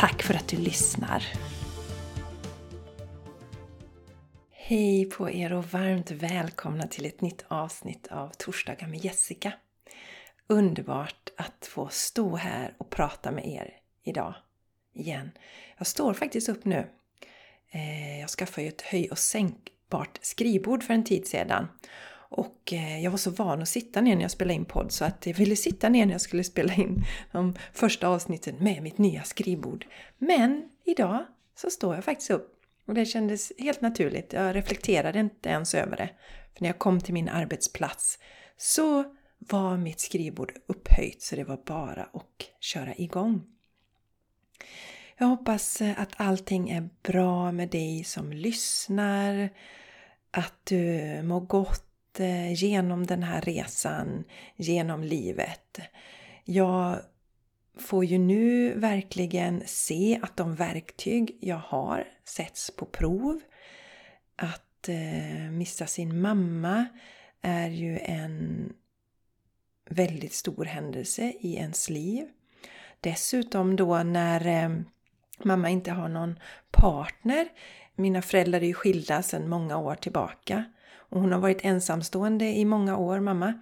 Tack för att du lyssnar! Hej på er och varmt välkomna till ett nytt avsnitt av Torsdagar med Jessica. Underbart att få stå här och prata med er idag igen. Jag står faktiskt upp nu. Eh, jag skaffade ju ett höj och sänkbart skrivbord för en tid sedan och eh, jag var så van att sitta ner när jag spelade in podd så att jag ville sitta ner när jag skulle spela in de första avsnitten med mitt nya skrivbord. Men idag så står jag faktiskt upp och det kändes helt naturligt. Jag reflekterade inte ens över det. För när jag kom till min arbetsplats så var mitt skrivbord upphöjt så det var bara att köra igång. Jag hoppas att allting är bra med dig som lyssnar, att du mår gott Eh, genom den här resan, genom livet. Jag får ju nu verkligen se att de verktyg jag har sätts på prov. Att eh, missa sin mamma är ju en väldigt stor händelse i ens liv. Dessutom då när eh, mamma inte har någon partner. Mina föräldrar är ju skilda sedan många år tillbaka och hon har varit ensamstående i många år, mamma,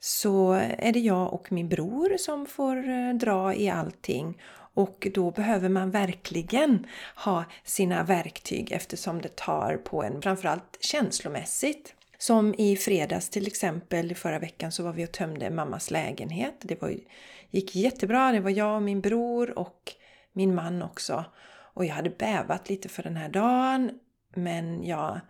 så är det jag och min bror som får eh, dra i allting. Och då behöver man verkligen ha sina verktyg eftersom det tar på en, framförallt känslomässigt. Som i fredags till exempel, förra veckan så var vi och tömde mammas lägenhet. Det var, gick jättebra, det var jag och min bror och min man också. Och jag hade bävat lite för den här dagen men jag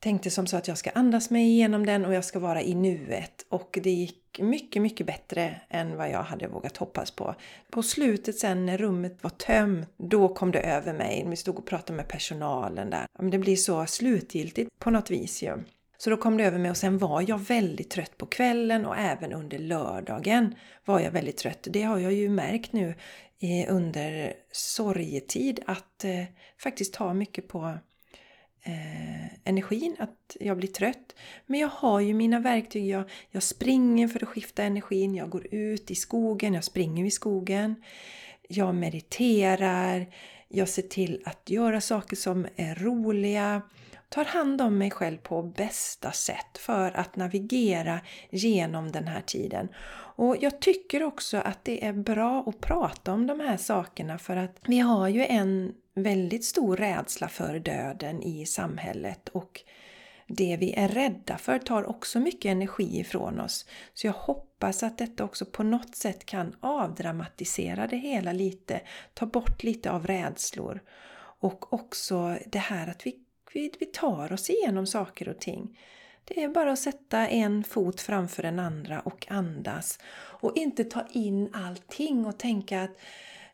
tänkte som så att jag ska andas mig igenom den och jag ska vara i nuet. Och det gick mycket, mycket bättre än vad jag hade vågat hoppas på. På slutet sen när rummet var tömt, då kom det över mig. Vi stod och pratade med personalen där. Det blir så slutgiltigt på något vis ju. Så då kom det över mig och sen var jag väldigt trött på kvällen och även under lördagen var jag väldigt trött. Det har jag ju märkt nu eh, under sorgetid att eh, faktiskt ta mycket på eh, energin, att jag blir trött. Men jag har ju mina verktyg. Jag, jag springer för att skifta energin, jag går ut i skogen, jag springer i skogen. Jag mediterar, jag ser till att göra saker som är roliga tar hand om mig själv på bästa sätt för att navigera genom den här tiden. Och jag tycker också att det är bra att prata om de här sakerna för att vi har ju en väldigt stor rädsla för döden i samhället och det vi är rädda för tar också mycket energi ifrån oss. Så jag hoppas att detta också på något sätt kan avdramatisera det hela lite, ta bort lite av rädslor. Och också det här att vi, vi, vi tar oss igenom saker och ting. Det är bara att sätta en fot framför den andra och andas. Och inte ta in allting och tänka att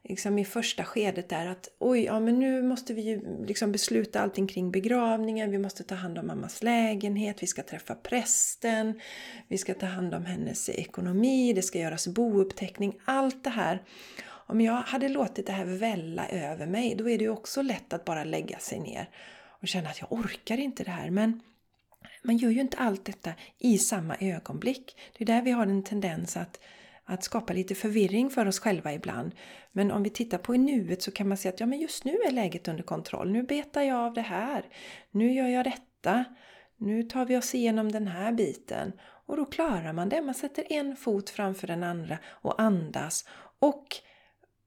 liksom i första skedet där att oj, ja men nu måste vi ju liksom besluta allting kring begravningen, vi måste ta hand om mammas lägenhet, vi ska träffa prästen, vi ska ta hand om hennes ekonomi, det ska göras bouppteckning, allt det här. Om jag hade låtit det här välla över mig, då är det ju också lätt att bara lägga sig ner och känna att jag orkar inte det här. Men man gör ju inte allt detta i samma ögonblick. Det är där vi har en tendens att att skapa lite förvirring för oss själva ibland. Men om vi tittar på i nuet så kan man se att ja, men just nu är läget under kontroll. Nu betar jag av det här. Nu gör jag detta. Nu tar vi oss igenom den här biten. Och då klarar man det. Man sätter en fot framför den andra och andas. Och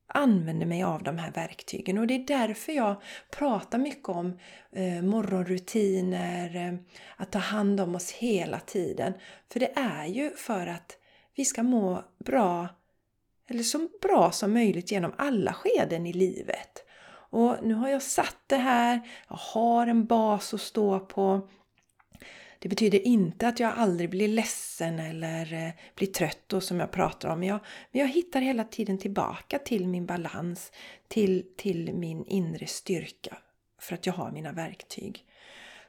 använder mig av de här verktygen. Och det är därför jag pratar mycket om eh, morgonrutiner, eh, att ta hand om oss hela tiden. För det är ju för att vi ska må bra, eller så bra som möjligt genom alla skeden i livet. Och nu har jag satt det här, jag har en bas att stå på. Det betyder inte att jag aldrig blir ledsen eller eh, blir trött och som jag pratar om. Men jag, men jag hittar hela tiden tillbaka till min balans, till, till min inre styrka. För att jag har mina verktyg.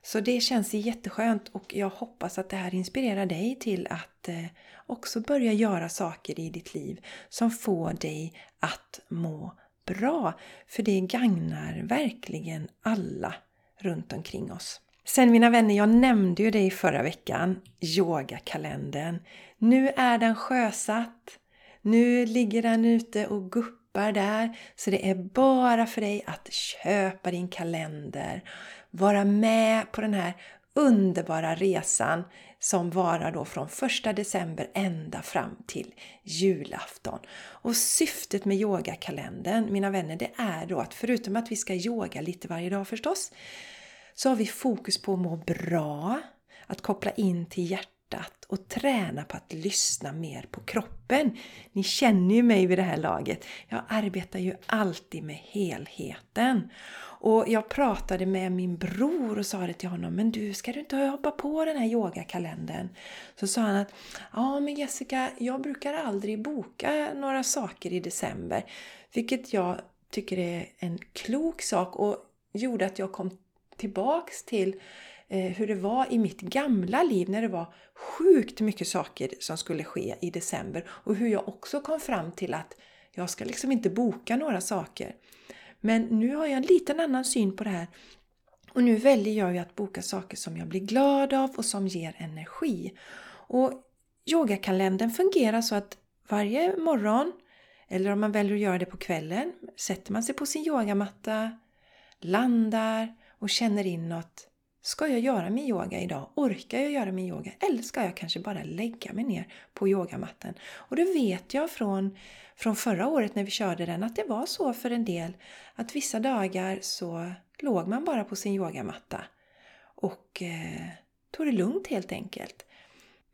Så det känns jätteskönt och jag hoppas att det här inspirerar dig till att eh, också börja göra saker i ditt liv som får dig att må bra. För det gagnar verkligen alla runt omkring oss. Sen mina vänner, jag nämnde ju det i förra veckan, yogakalendern. Nu är den sjösatt. Nu ligger den ute och guppar där. Så det är bara för dig att köpa din kalender. Vara med på den här underbara resan som varar då från 1 december ända fram till julafton. Och syftet med yogakalendern, mina vänner, det är då att förutom att vi ska yoga lite varje dag förstås, så har vi fokus på att må bra, att koppla in till hjärtat och träna på att lyssna mer på kroppen. Ni känner ju mig vid det här laget. Jag arbetar ju alltid med helheten. Och jag pratade med min bror och sa det till honom, men du, ska du inte hoppa på den här yogakalendern? Så sa han att, ja men Jessica, jag brukar aldrig boka några saker i december. Vilket jag tycker är en klok sak och gjorde att jag kom tillbaks till eh, hur det var i mitt gamla liv när det var sjukt mycket saker som skulle ske i december och hur jag också kom fram till att jag ska liksom inte boka några saker. Men nu har jag en liten annan syn på det här och nu väljer jag ju att boka saker som jag blir glad av och som ger energi. Och yogakalendern fungerar så att varje morgon, eller om man väljer att göra det på kvällen, sätter man sig på sin yogamatta, landar och känner inåt. Ska jag göra min yoga idag? Orkar jag göra min yoga? Eller ska jag kanske bara lägga mig ner på yogamatten? Och det vet jag från, från förra året när vi körde den att det var så för en del att vissa dagar så låg man bara på sin yogamatta och eh, tog det lugnt helt enkelt.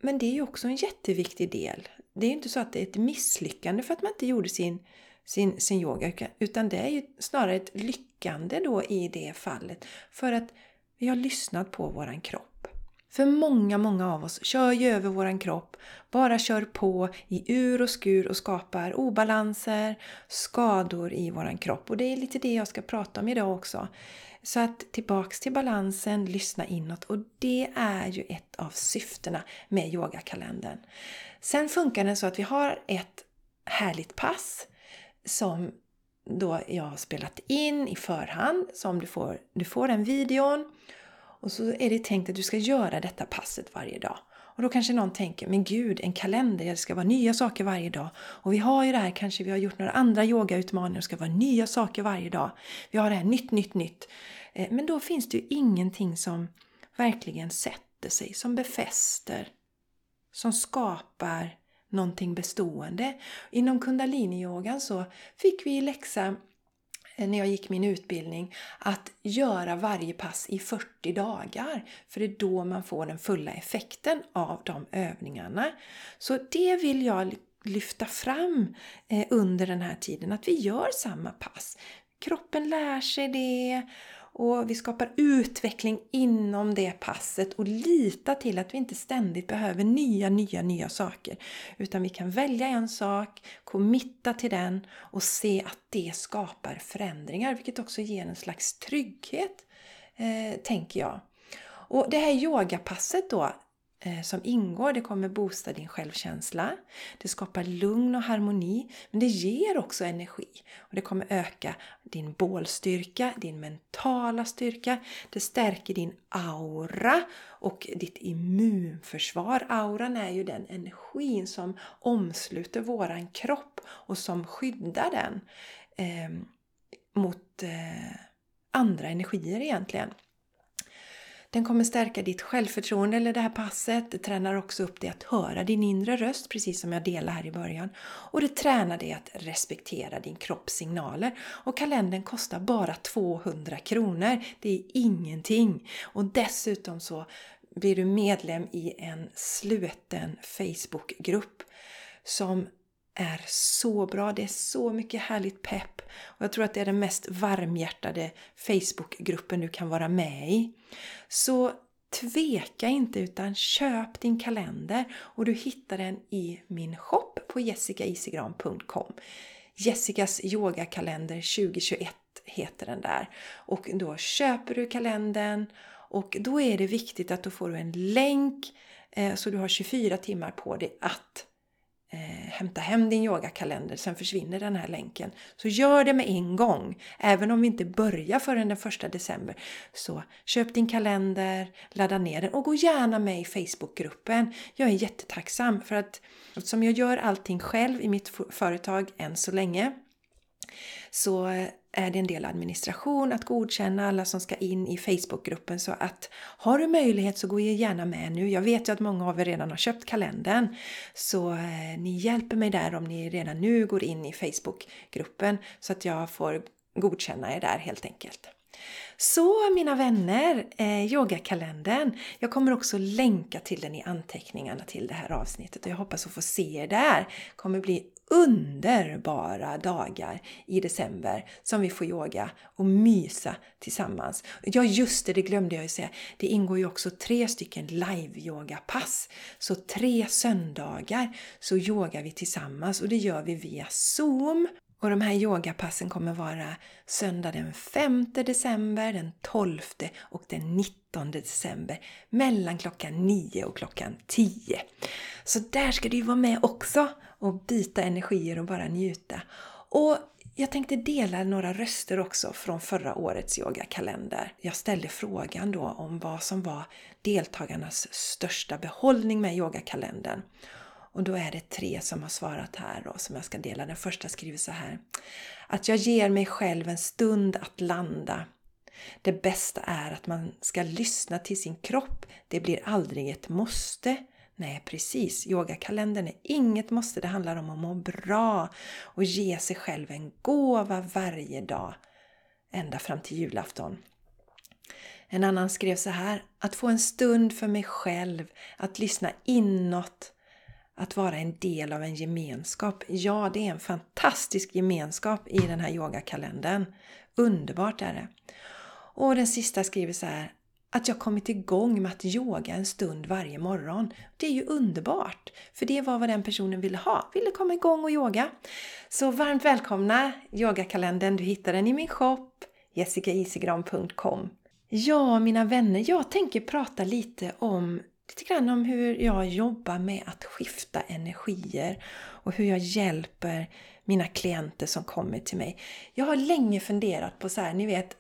Men det är ju också en jätteviktig del. Det är ju inte så att det är ett misslyckande för att man inte gjorde sin sin, sin yoga. Utan det är ju snarare ett lyckande då i det fallet. För att vi har lyssnat på våran kropp. För många, många av oss kör ju över våran kropp, bara kör på i ur och skur och skapar obalanser, skador i våran kropp. Och det är lite det jag ska prata om idag också. Så att tillbaks till balansen, lyssna inåt och det är ju ett av syftena med yogakalendern. Sen funkar den så att vi har ett härligt pass som då jag har spelat in i förhand. Som du får, du får den videon och så är det tänkt att du ska göra detta passet varje dag. Och då kanske någon tänker, men gud, en kalender, det ska vara nya saker varje dag. Och vi har ju det här, kanske vi har gjort några andra yogautmaningar, det ska vara nya saker varje dag. Vi har det här nytt, nytt, nytt. Eh, men då finns det ju ingenting som verkligen sätter sig, som befäster, som skapar någonting bestående. Inom kundaliniyogan så fick vi läxa eh, när jag gick min utbildning att göra varje pass i 40 dagar. För det är då man får den fulla effekten av de övningarna. Så det vill jag lyfta fram eh, under den här tiden, att vi gör samma pass. Kroppen lär sig det och vi skapar utveckling inom det passet och lita till att vi inte ständigt behöver nya, nya, nya saker. Utan vi kan välja en sak, committa till den och se att det skapar förändringar, vilket också ger en slags trygghet, eh, tänker jag. Och det här yogapasset då, Eh, som ingår. Det kommer boosta din självkänsla. Det skapar lugn och harmoni. Men det ger också energi. Och Det kommer öka din bålstyrka, din mentala styrka. Det stärker din aura och ditt immunförsvar. Auran är ju den energin som omsluter våran kropp och som skyddar den eh, mot eh, andra energier egentligen. Den kommer stärka ditt självförtroende, eller det här passet. Det tränar också upp dig att höra din inre röst, precis som jag delade här i början. Och det tränar dig att respektera din kropps signaler. Och kalendern kostar bara 200 kronor. Det är ingenting. Och dessutom så blir du medlem i en sluten Facebookgrupp som är så bra. Det är så mycket härligt pepp. Och jag tror att det är den mest varmhjärtade Facebookgruppen du kan vara med i. Så tveka inte utan köp din kalender och du hittar den i min shop på jessicaisigran.com. Jessicas yogakalender 2021 heter den där. Och då köper du kalendern och då är det viktigt att du får en länk eh, så du har 24 timmar på dig att eh, hämta hem din yogakalender, sen försvinner den här länken. Så gör det med en gång, även om vi inte börjar förrän den första december. Så köp din kalender, ladda ner den och gå gärna med i Facebookgruppen. Jag är jättetacksam för att eftersom jag gör allting själv i mitt företag än så länge så eh, är det en del administration att godkänna alla som ska in i Facebookgruppen. Så att har du möjlighet så gå gärna med nu. Jag vet ju att många av er redan har köpt kalendern. Så eh, ni hjälper mig där om ni redan nu går in i Facebookgruppen så att jag får godkänna er där helt enkelt. Så mina vänner, eh, yogakalendern. Jag kommer också länka till den i anteckningarna till det här avsnittet och jag hoppas att få se er där. Det kommer bli underbara dagar i december som vi får yoga och mysa tillsammans. Ja just det, det glömde jag ju säga. Det ingår ju också tre stycken live-yogapass. Så tre söndagar så yogar vi tillsammans och det gör vi via Zoom. Och de här yogapassen kommer vara söndag den 5 december, den 12 och den 19 december mellan klockan 9 och klockan 10. Så där ska du vara med också och byta energier och bara njuta. Och jag tänkte dela några röster också från förra årets yogakalender. Jag ställde frågan då om vad som var deltagarnas största behållning med yogakalendern. Och då är det tre som har svarat här då, som jag ska dela. Den första skriver så här. Att jag ger mig själv en stund att landa. Det bästa är att man ska lyssna till sin kropp. Det blir aldrig ett måste. Nej, precis. Yogakalendern är inget måste. Det handlar om att må bra och ge sig själv en gåva varje dag. Ända fram till julafton. En annan skrev så här. Att få en stund för mig själv. Att lyssna inåt att vara en del av en gemenskap. Ja, det är en fantastisk gemenskap i den här yogakalendern. Underbart är det! Och den sista skriver så här att jag kommit igång med att yoga en stund varje morgon. Det är ju underbart! För det var vad den personen ville ha, ville komma igång och yoga. Så varmt välkomna yogakalendern, du hittar den i min shop jessicaisigran.com Ja, mina vänner, jag tänker prata lite om lite grann om hur jag jobbar med att skifta energier och hur jag hjälper mina klienter som kommer till mig. Jag har länge funderat på så här, ni vet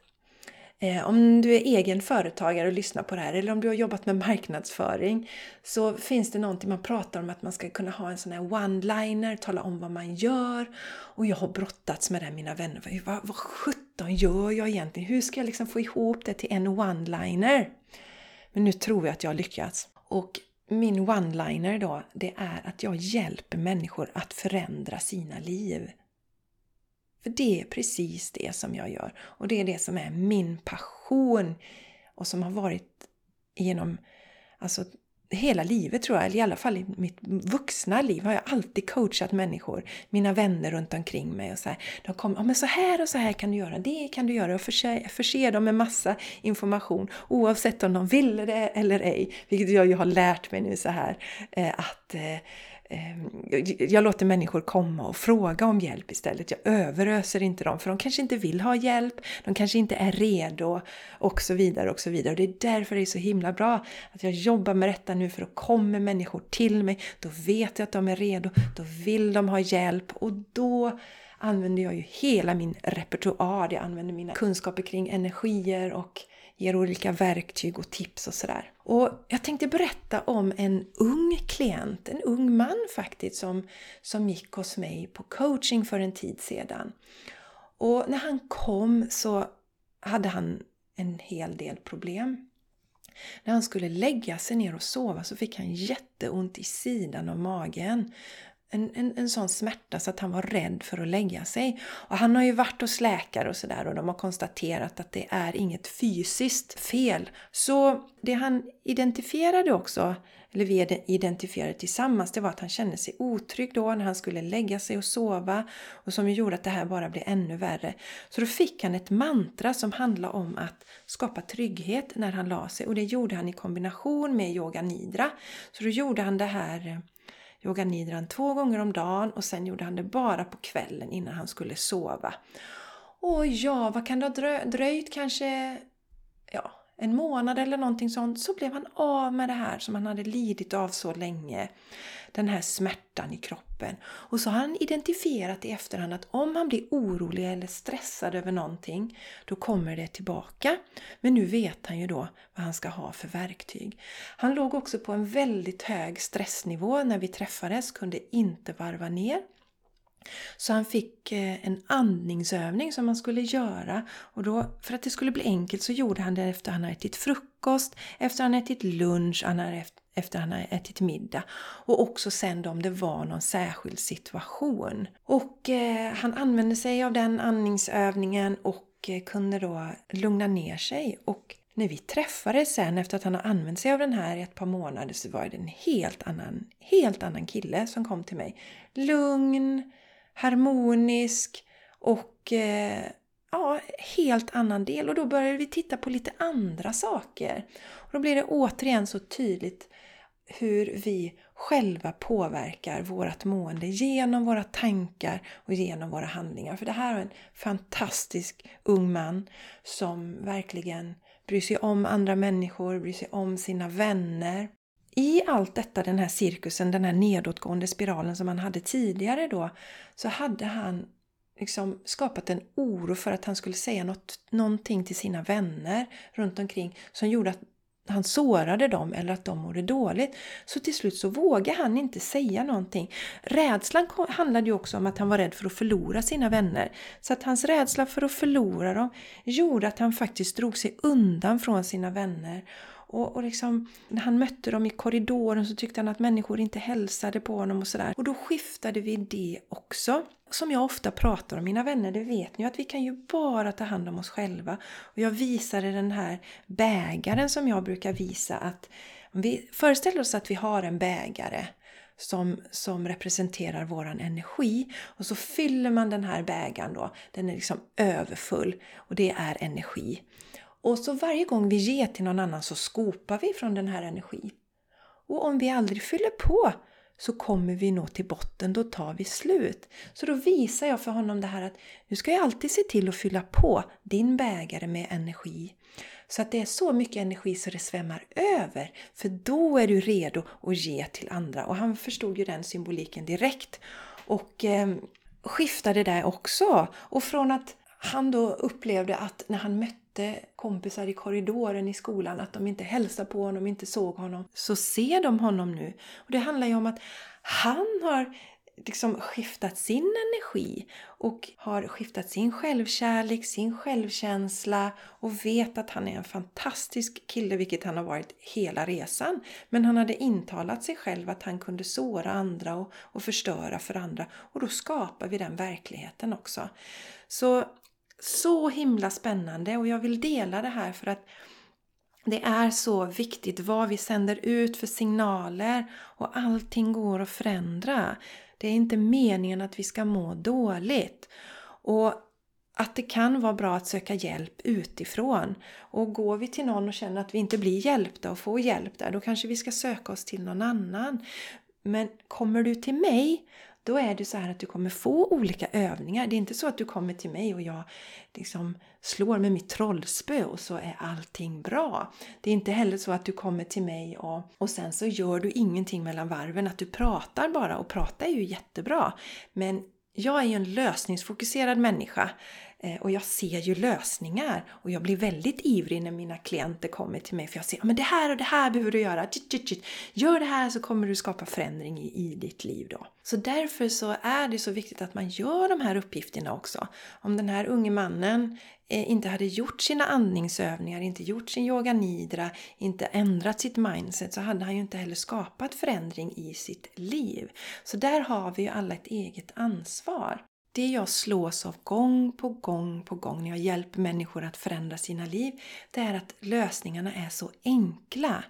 Eh, om du är egen företagare och lyssnar på det här eller om du har jobbat med marknadsföring så finns det någonting man pratar om att man ska kunna ha en sån här one-liner, tala om vad man gör. Och jag har brottats med det mina vänner. Vad, vad sjutton gör jag egentligen? Hur ska jag liksom få ihop det till en one-liner? Men nu tror jag att jag har lyckats. Och min one-liner då, det är att jag hjälper människor att förändra sina liv. För det är precis det som jag gör. Och det är det som är min passion och som har varit genom alltså, hela livet tror jag, eller i alla fall i mitt vuxna liv har jag alltid coachat människor, mina vänner runt omkring mig och så här. De kommer, ja men så här och så här kan du göra, det kan du göra och förse, förse dem med massa information oavsett om de ville det eller ej. Vilket jag ju har lärt mig nu så här eh, att eh, Ehm, jag låter människor komma och fråga om hjälp istället. Jag överöser inte dem för de kanske inte vill ha hjälp, de kanske inte är redo och så vidare och så vidare. Och det är därför det är så himla bra att jag jobbar med detta nu för då kommer människor till mig, då vet jag att de är redo, då vill de ha hjälp och då använder jag ju hela min repertoar. Jag använder mina kunskaper kring energier och ger olika verktyg och tips och sådär. Och jag tänkte berätta om en ung klient, en ung man faktiskt, som, som gick hos mig på coaching för en tid sedan. Och när han kom så hade han en hel del problem. När han skulle lägga sig ner och sova så fick han jätteont i sidan av magen en, en, en sån smärta så att han var rädd för att lägga sig. Och han har ju varit hos läkare och sådär och de har konstaterat att det är inget fysiskt fel. Så det han identifierade också, eller vi identifierade tillsammans, det var att han kände sig otrygg då när han skulle lägga sig och sova och som gjorde att det här bara blev ännu värre. Så då fick han ett mantra som handlade om att skapa trygghet när han la sig och det gjorde han i kombination med yoga nidra. Så då gjorde han det här yoga nidran två gånger om dagen och sen gjorde han det bara på kvällen innan han skulle sova. Och ja, vad kan det ha dröjt? Kanske ja, en månad eller någonting sånt så blev han av med det här som han hade lidit av så länge. Den här smärtan i kroppen. Och så har han identifierat i efterhand att om han blir orolig eller stressad över någonting då kommer det tillbaka. Men nu vet han ju då vad han ska ha för verktyg. Han låg också på en väldigt hög stressnivå när vi träffades, kunde inte varva ner. Så han fick eh, en andningsövning som han skulle göra och då, för att det skulle bli enkelt så gjorde han det efter han hade ätit frukost, efter han ätit lunch, efter han hade ätit middag och också sen då om det var någon särskild situation. Och eh, han använde sig av den andningsövningen och eh, kunde då lugna ner sig och när vi träffades sen efter att han har använt sig av den här i ett par månader så var det en helt annan, helt annan kille som kom till mig. Lugn, harmonisk och eh, ja, helt annan del. Och då började vi titta på lite andra saker. Och då blir det återigen så tydligt hur vi själva påverkar vårt mående genom våra tankar och genom våra handlingar. För det här är en fantastisk ung man som verkligen bryr sig om andra människor, bryr sig om sina vänner i allt detta, den här cirkusen, den här nedåtgående spiralen som han hade tidigare då, så hade han liksom skapat en oro för att han skulle säga något, någonting till sina vänner runt omkring som gjorde att han sårade dem eller att de mådde dåligt. Så till slut så vågade han inte säga någonting. Rädslan handlade ju också om att han var rädd för att förlora sina vänner. Så att hans rädsla för att förlora dem gjorde att han faktiskt drog sig undan från sina vänner och, och liksom, när han mötte dem i korridoren så tyckte han att människor inte hälsade på honom och sådär. Och då skiftade vi det också. Som jag ofta pratar om, mina vänner, det vet ni att vi kan ju bara ta hand om oss själva. Och jag visade den här bägaren som jag brukar visa att om vi föreställer oss att vi har en bägare som, som representerar våran energi. Och så fyller man den här bägaren då, den är liksom överfull och det är energi. Och så varje gång vi ger till någon annan så skopar vi från den här energin. Och om vi aldrig fyller på så kommer vi nå till botten, då tar vi slut. Så då visar jag för honom det här att du ska ju alltid se till att fylla på din bägare med energi. Så att det är så mycket energi så det svämmar över. För då är du redo att ge till andra. Och han förstod ju den symboliken direkt. Och eh, skiftade där också. Och från att han då upplevde att när han mötte mötte kompisar i korridoren i skolan, att de inte hälsade på honom, inte såg honom, så ser de honom nu. Och Det handlar ju om att han har liksom skiftat sin energi och har skiftat sin självkärlek, sin självkänsla och vet att han är en fantastisk kille, vilket han har varit hela resan. Men han hade intalat sig själv att han kunde såra andra och, och förstöra för andra och då skapar vi den verkligheten också. Så så himla spännande och jag vill dela det här för att det är så viktigt vad vi sänder ut för signaler och allting går att förändra. Det är inte meningen att vi ska må dåligt. Och att det kan vara bra att söka hjälp utifrån. Och går vi till någon och känner att vi inte blir hjälpta och får hjälp där, då kanske vi ska söka oss till någon annan. Men kommer du till mig, då är det så här att du kommer få olika övningar. Det är inte så att du kommer till mig och jag liksom slår med mitt trollspö och så är allting bra. Det är inte heller så att du kommer till mig och, och sen så gör du ingenting mellan varven, att du pratar bara. Och prata är ju jättebra. Men jag är ju en lösningsfokuserad människa Eh, och jag ser ju lösningar och jag blir väldigt ivrig när mina klienter kommer till mig för jag ser att det här och det här behöver du göra. Gör det här så kommer du skapa förändring i, i ditt liv då. Så därför så är det så viktigt att man gör de här uppgifterna också. Om den här unge mannen eh, inte hade gjort sina andningsövningar, inte gjort sin yoga nidra, inte ändrat sitt mindset så hade han ju inte heller skapat förändring i sitt liv. Så där har vi ju alla ett eget ansvar det jag slås av gång på gång på gång när jag hjälper människor att förändra sina liv, det är att lösningarna är så enkla.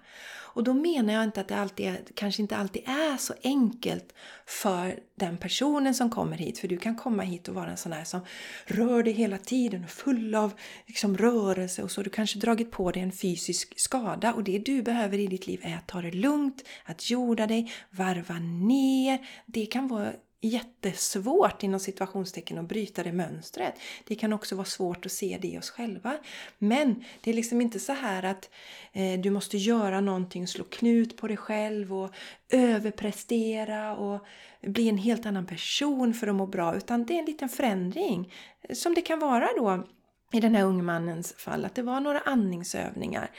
Och då menar jag inte att det alltid är, kanske inte alltid är så enkelt för den personen som kommer hit. För du kan komma hit och vara en sån här som rör dig hela tiden och full av liksom, rörelse och så. Du kanske dragit på dig en fysisk skada och det du behöver i ditt liv är att ta det lugnt, att jorda dig, varva ner. Det kan vara jättesvårt inom situationstecken att bryta det mönstret. Det kan också vara svårt att se det i oss själva. Men det är liksom inte så här att eh, du måste göra någonting, slå knut på dig själv och överprestera och bli en helt annan person för att må bra. Utan det är en liten förändring. Som det kan vara då i den här unge mannens fall. Att det var några andningsövningar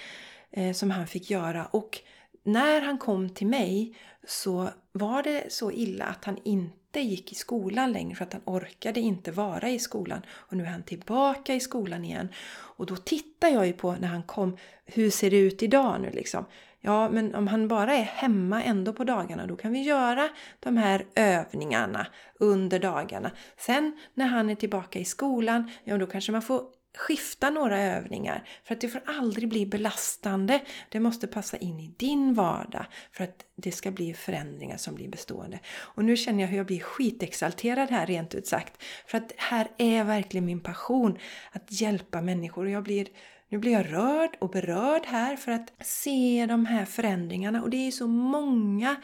eh, som han fick göra. Och när han kom till mig så var det så illa att han inte inte gick i skolan längre för att han orkade inte vara i skolan. Och nu är han tillbaka i skolan igen. Och då tittar jag ju på när han kom, hur ser det ut idag nu liksom? Ja, men om han bara är hemma ändå på dagarna, då kan vi göra de här övningarna under dagarna. Sen när han är tillbaka i skolan, ja då kanske man får skifta några övningar för att det får aldrig bli belastande. Det måste passa in i din vardag för att det ska bli förändringar som blir bestående. Och nu känner jag hur jag blir skitexalterad här rent ut sagt. För att här är verkligen min passion att hjälpa människor och jag blir nu blir jag rörd och berörd här för att se de här förändringarna och det är så många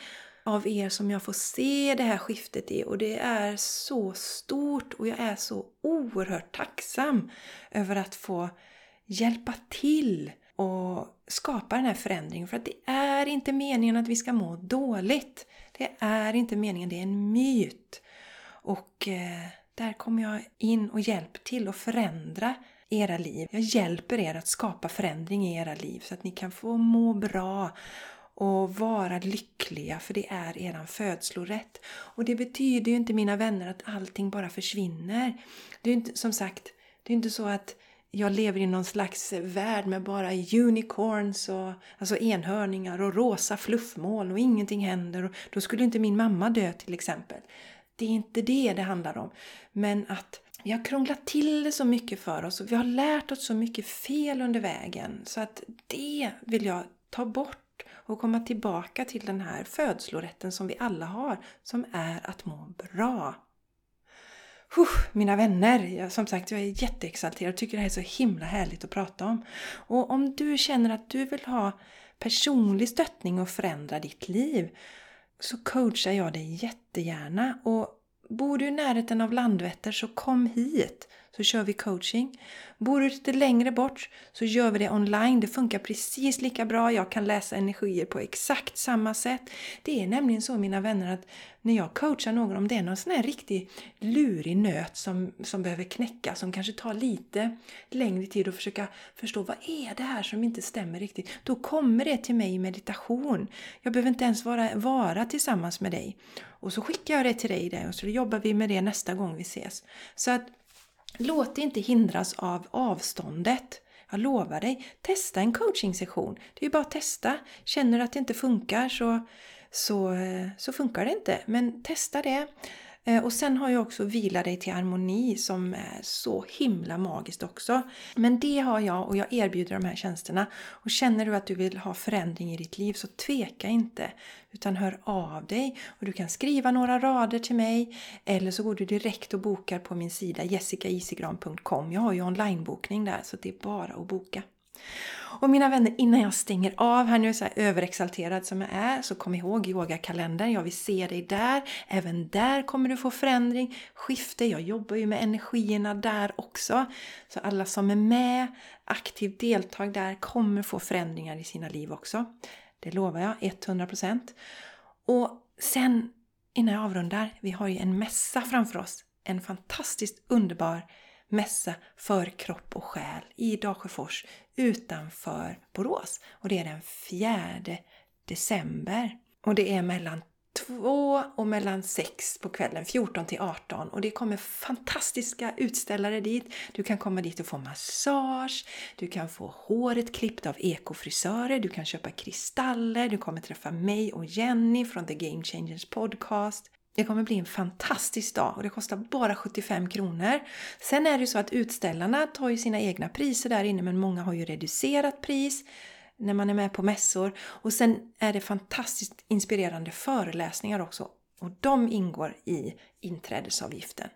av er som jag får se det här skiftet i och det är så stort och jag är så oerhört tacksam över att få hjälpa till och skapa den här förändringen. För att det är inte meningen att vi ska må dåligt. Det är inte meningen, det är en myt. Och eh, där kommer jag in och hjälper till att förändra era liv. Jag hjälper er att skapa förändring i era liv så att ni kan få må bra och vara lyckliga för det är eran födslorätt. Och det betyder ju inte mina vänner att allting bara försvinner. Det är inte, som sagt, det är inte så att jag lever i någon slags värld med bara unicorns och alltså enhörningar och rosa fluffmoln och ingenting händer. Och då skulle inte min mamma dö till exempel. Det är inte det det handlar om. Men att vi har krånglat till det så mycket för oss och vi har lärt oss så mycket fel under vägen. Så att det vill jag ta bort och komma tillbaka till den här födslorätten som vi alla har, som är att må bra. Puh! mina vänner, jag, som sagt jag är jätteexalterad och tycker det här är så himla härligt att prata om. Och om du känner att du vill ha personlig stöttning och förändra ditt liv så coachar jag dig jättegärna. Och bor du i närheten av Landvetter så kom hit så kör vi coaching. Bor du lite längre bort så gör vi det online. Det funkar precis lika bra. Jag kan läsa energier på exakt samma sätt. Det är nämligen så mina vänner att när jag coachar någon, om det är någon sån här riktig lurig nöt som, som behöver knäcka, som kanske tar lite längre tid att försöka förstå vad är det här som inte stämmer riktigt. Då kommer det till mig i meditation. Jag behöver inte ens vara, vara tillsammans med dig. Och så skickar jag det till dig där och så jobbar vi med det nästa gång vi ses. Så att Låt dig inte hindras av avståndet. Jag lovar dig, testa en coachingsession. Det är ju bara att testa. Känner du att det inte funkar så, så, eh, så funkar det inte. Men testa det. Eh, och sen har jag också Vila dig till harmoni som är så himla magiskt också. Men det har jag och jag erbjuder de här tjänsterna. Och känner du att du vill ha förändring i ditt liv så tveka inte. Utan hör av dig och du kan skriva några rader till mig eller så går du direkt och bokar på min sida jessicaisigran.com. Jag har ju onlinebokning där så det är bara att boka. Och mina vänner, innan jag stänger av här nu, så här överexalterad som jag är, så kom ihåg yogakalendern. Jag vill se dig där. Även där kommer du få förändring, skifte. Jag jobbar ju med energierna där också. Så alla som är med, aktivt deltag där, kommer få förändringar i sina liv också. Det lovar jag, 100%. Och sen, innan jag avrundar, vi har ju en mässa framför oss. En fantastiskt underbar mässa för kropp och själ i Dalsjöfors utanför Borås. Och det är den 4 december. Och det är mellan 2 och mellan 6 på kvällen, 14 till 18. Och det kommer fantastiska utställare dit. Du kan komma dit och få massage, du kan få håret klippt av ekofrisörer, du kan köpa kristaller, du kommer träffa mig och Jenny från The Game Changers Podcast. Det kommer bli en fantastisk dag och det kostar bara 75 kronor. Sen är det ju så att utställarna tar ju sina egna priser där inne men många har ju reducerat pris när man är med på mässor. Och sen är det fantastiskt inspirerande föreläsningar också och de ingår i inträdesavgiften.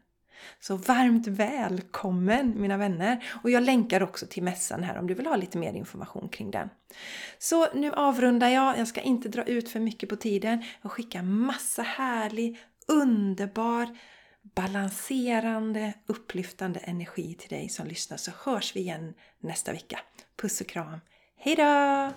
Så varmt välkommen mina vänner! Och jag länkar också till mässan här om du vill ha lite mer information kring den. Så nu avrundar jag, jag ska inte dra ut för mycket på tiden. Jag skickar massa härlig, underbar, balanserande, upplyftande energi till dig som lyssnar så hörs vi igen nästa vecka. Puss och kram! Hejdå!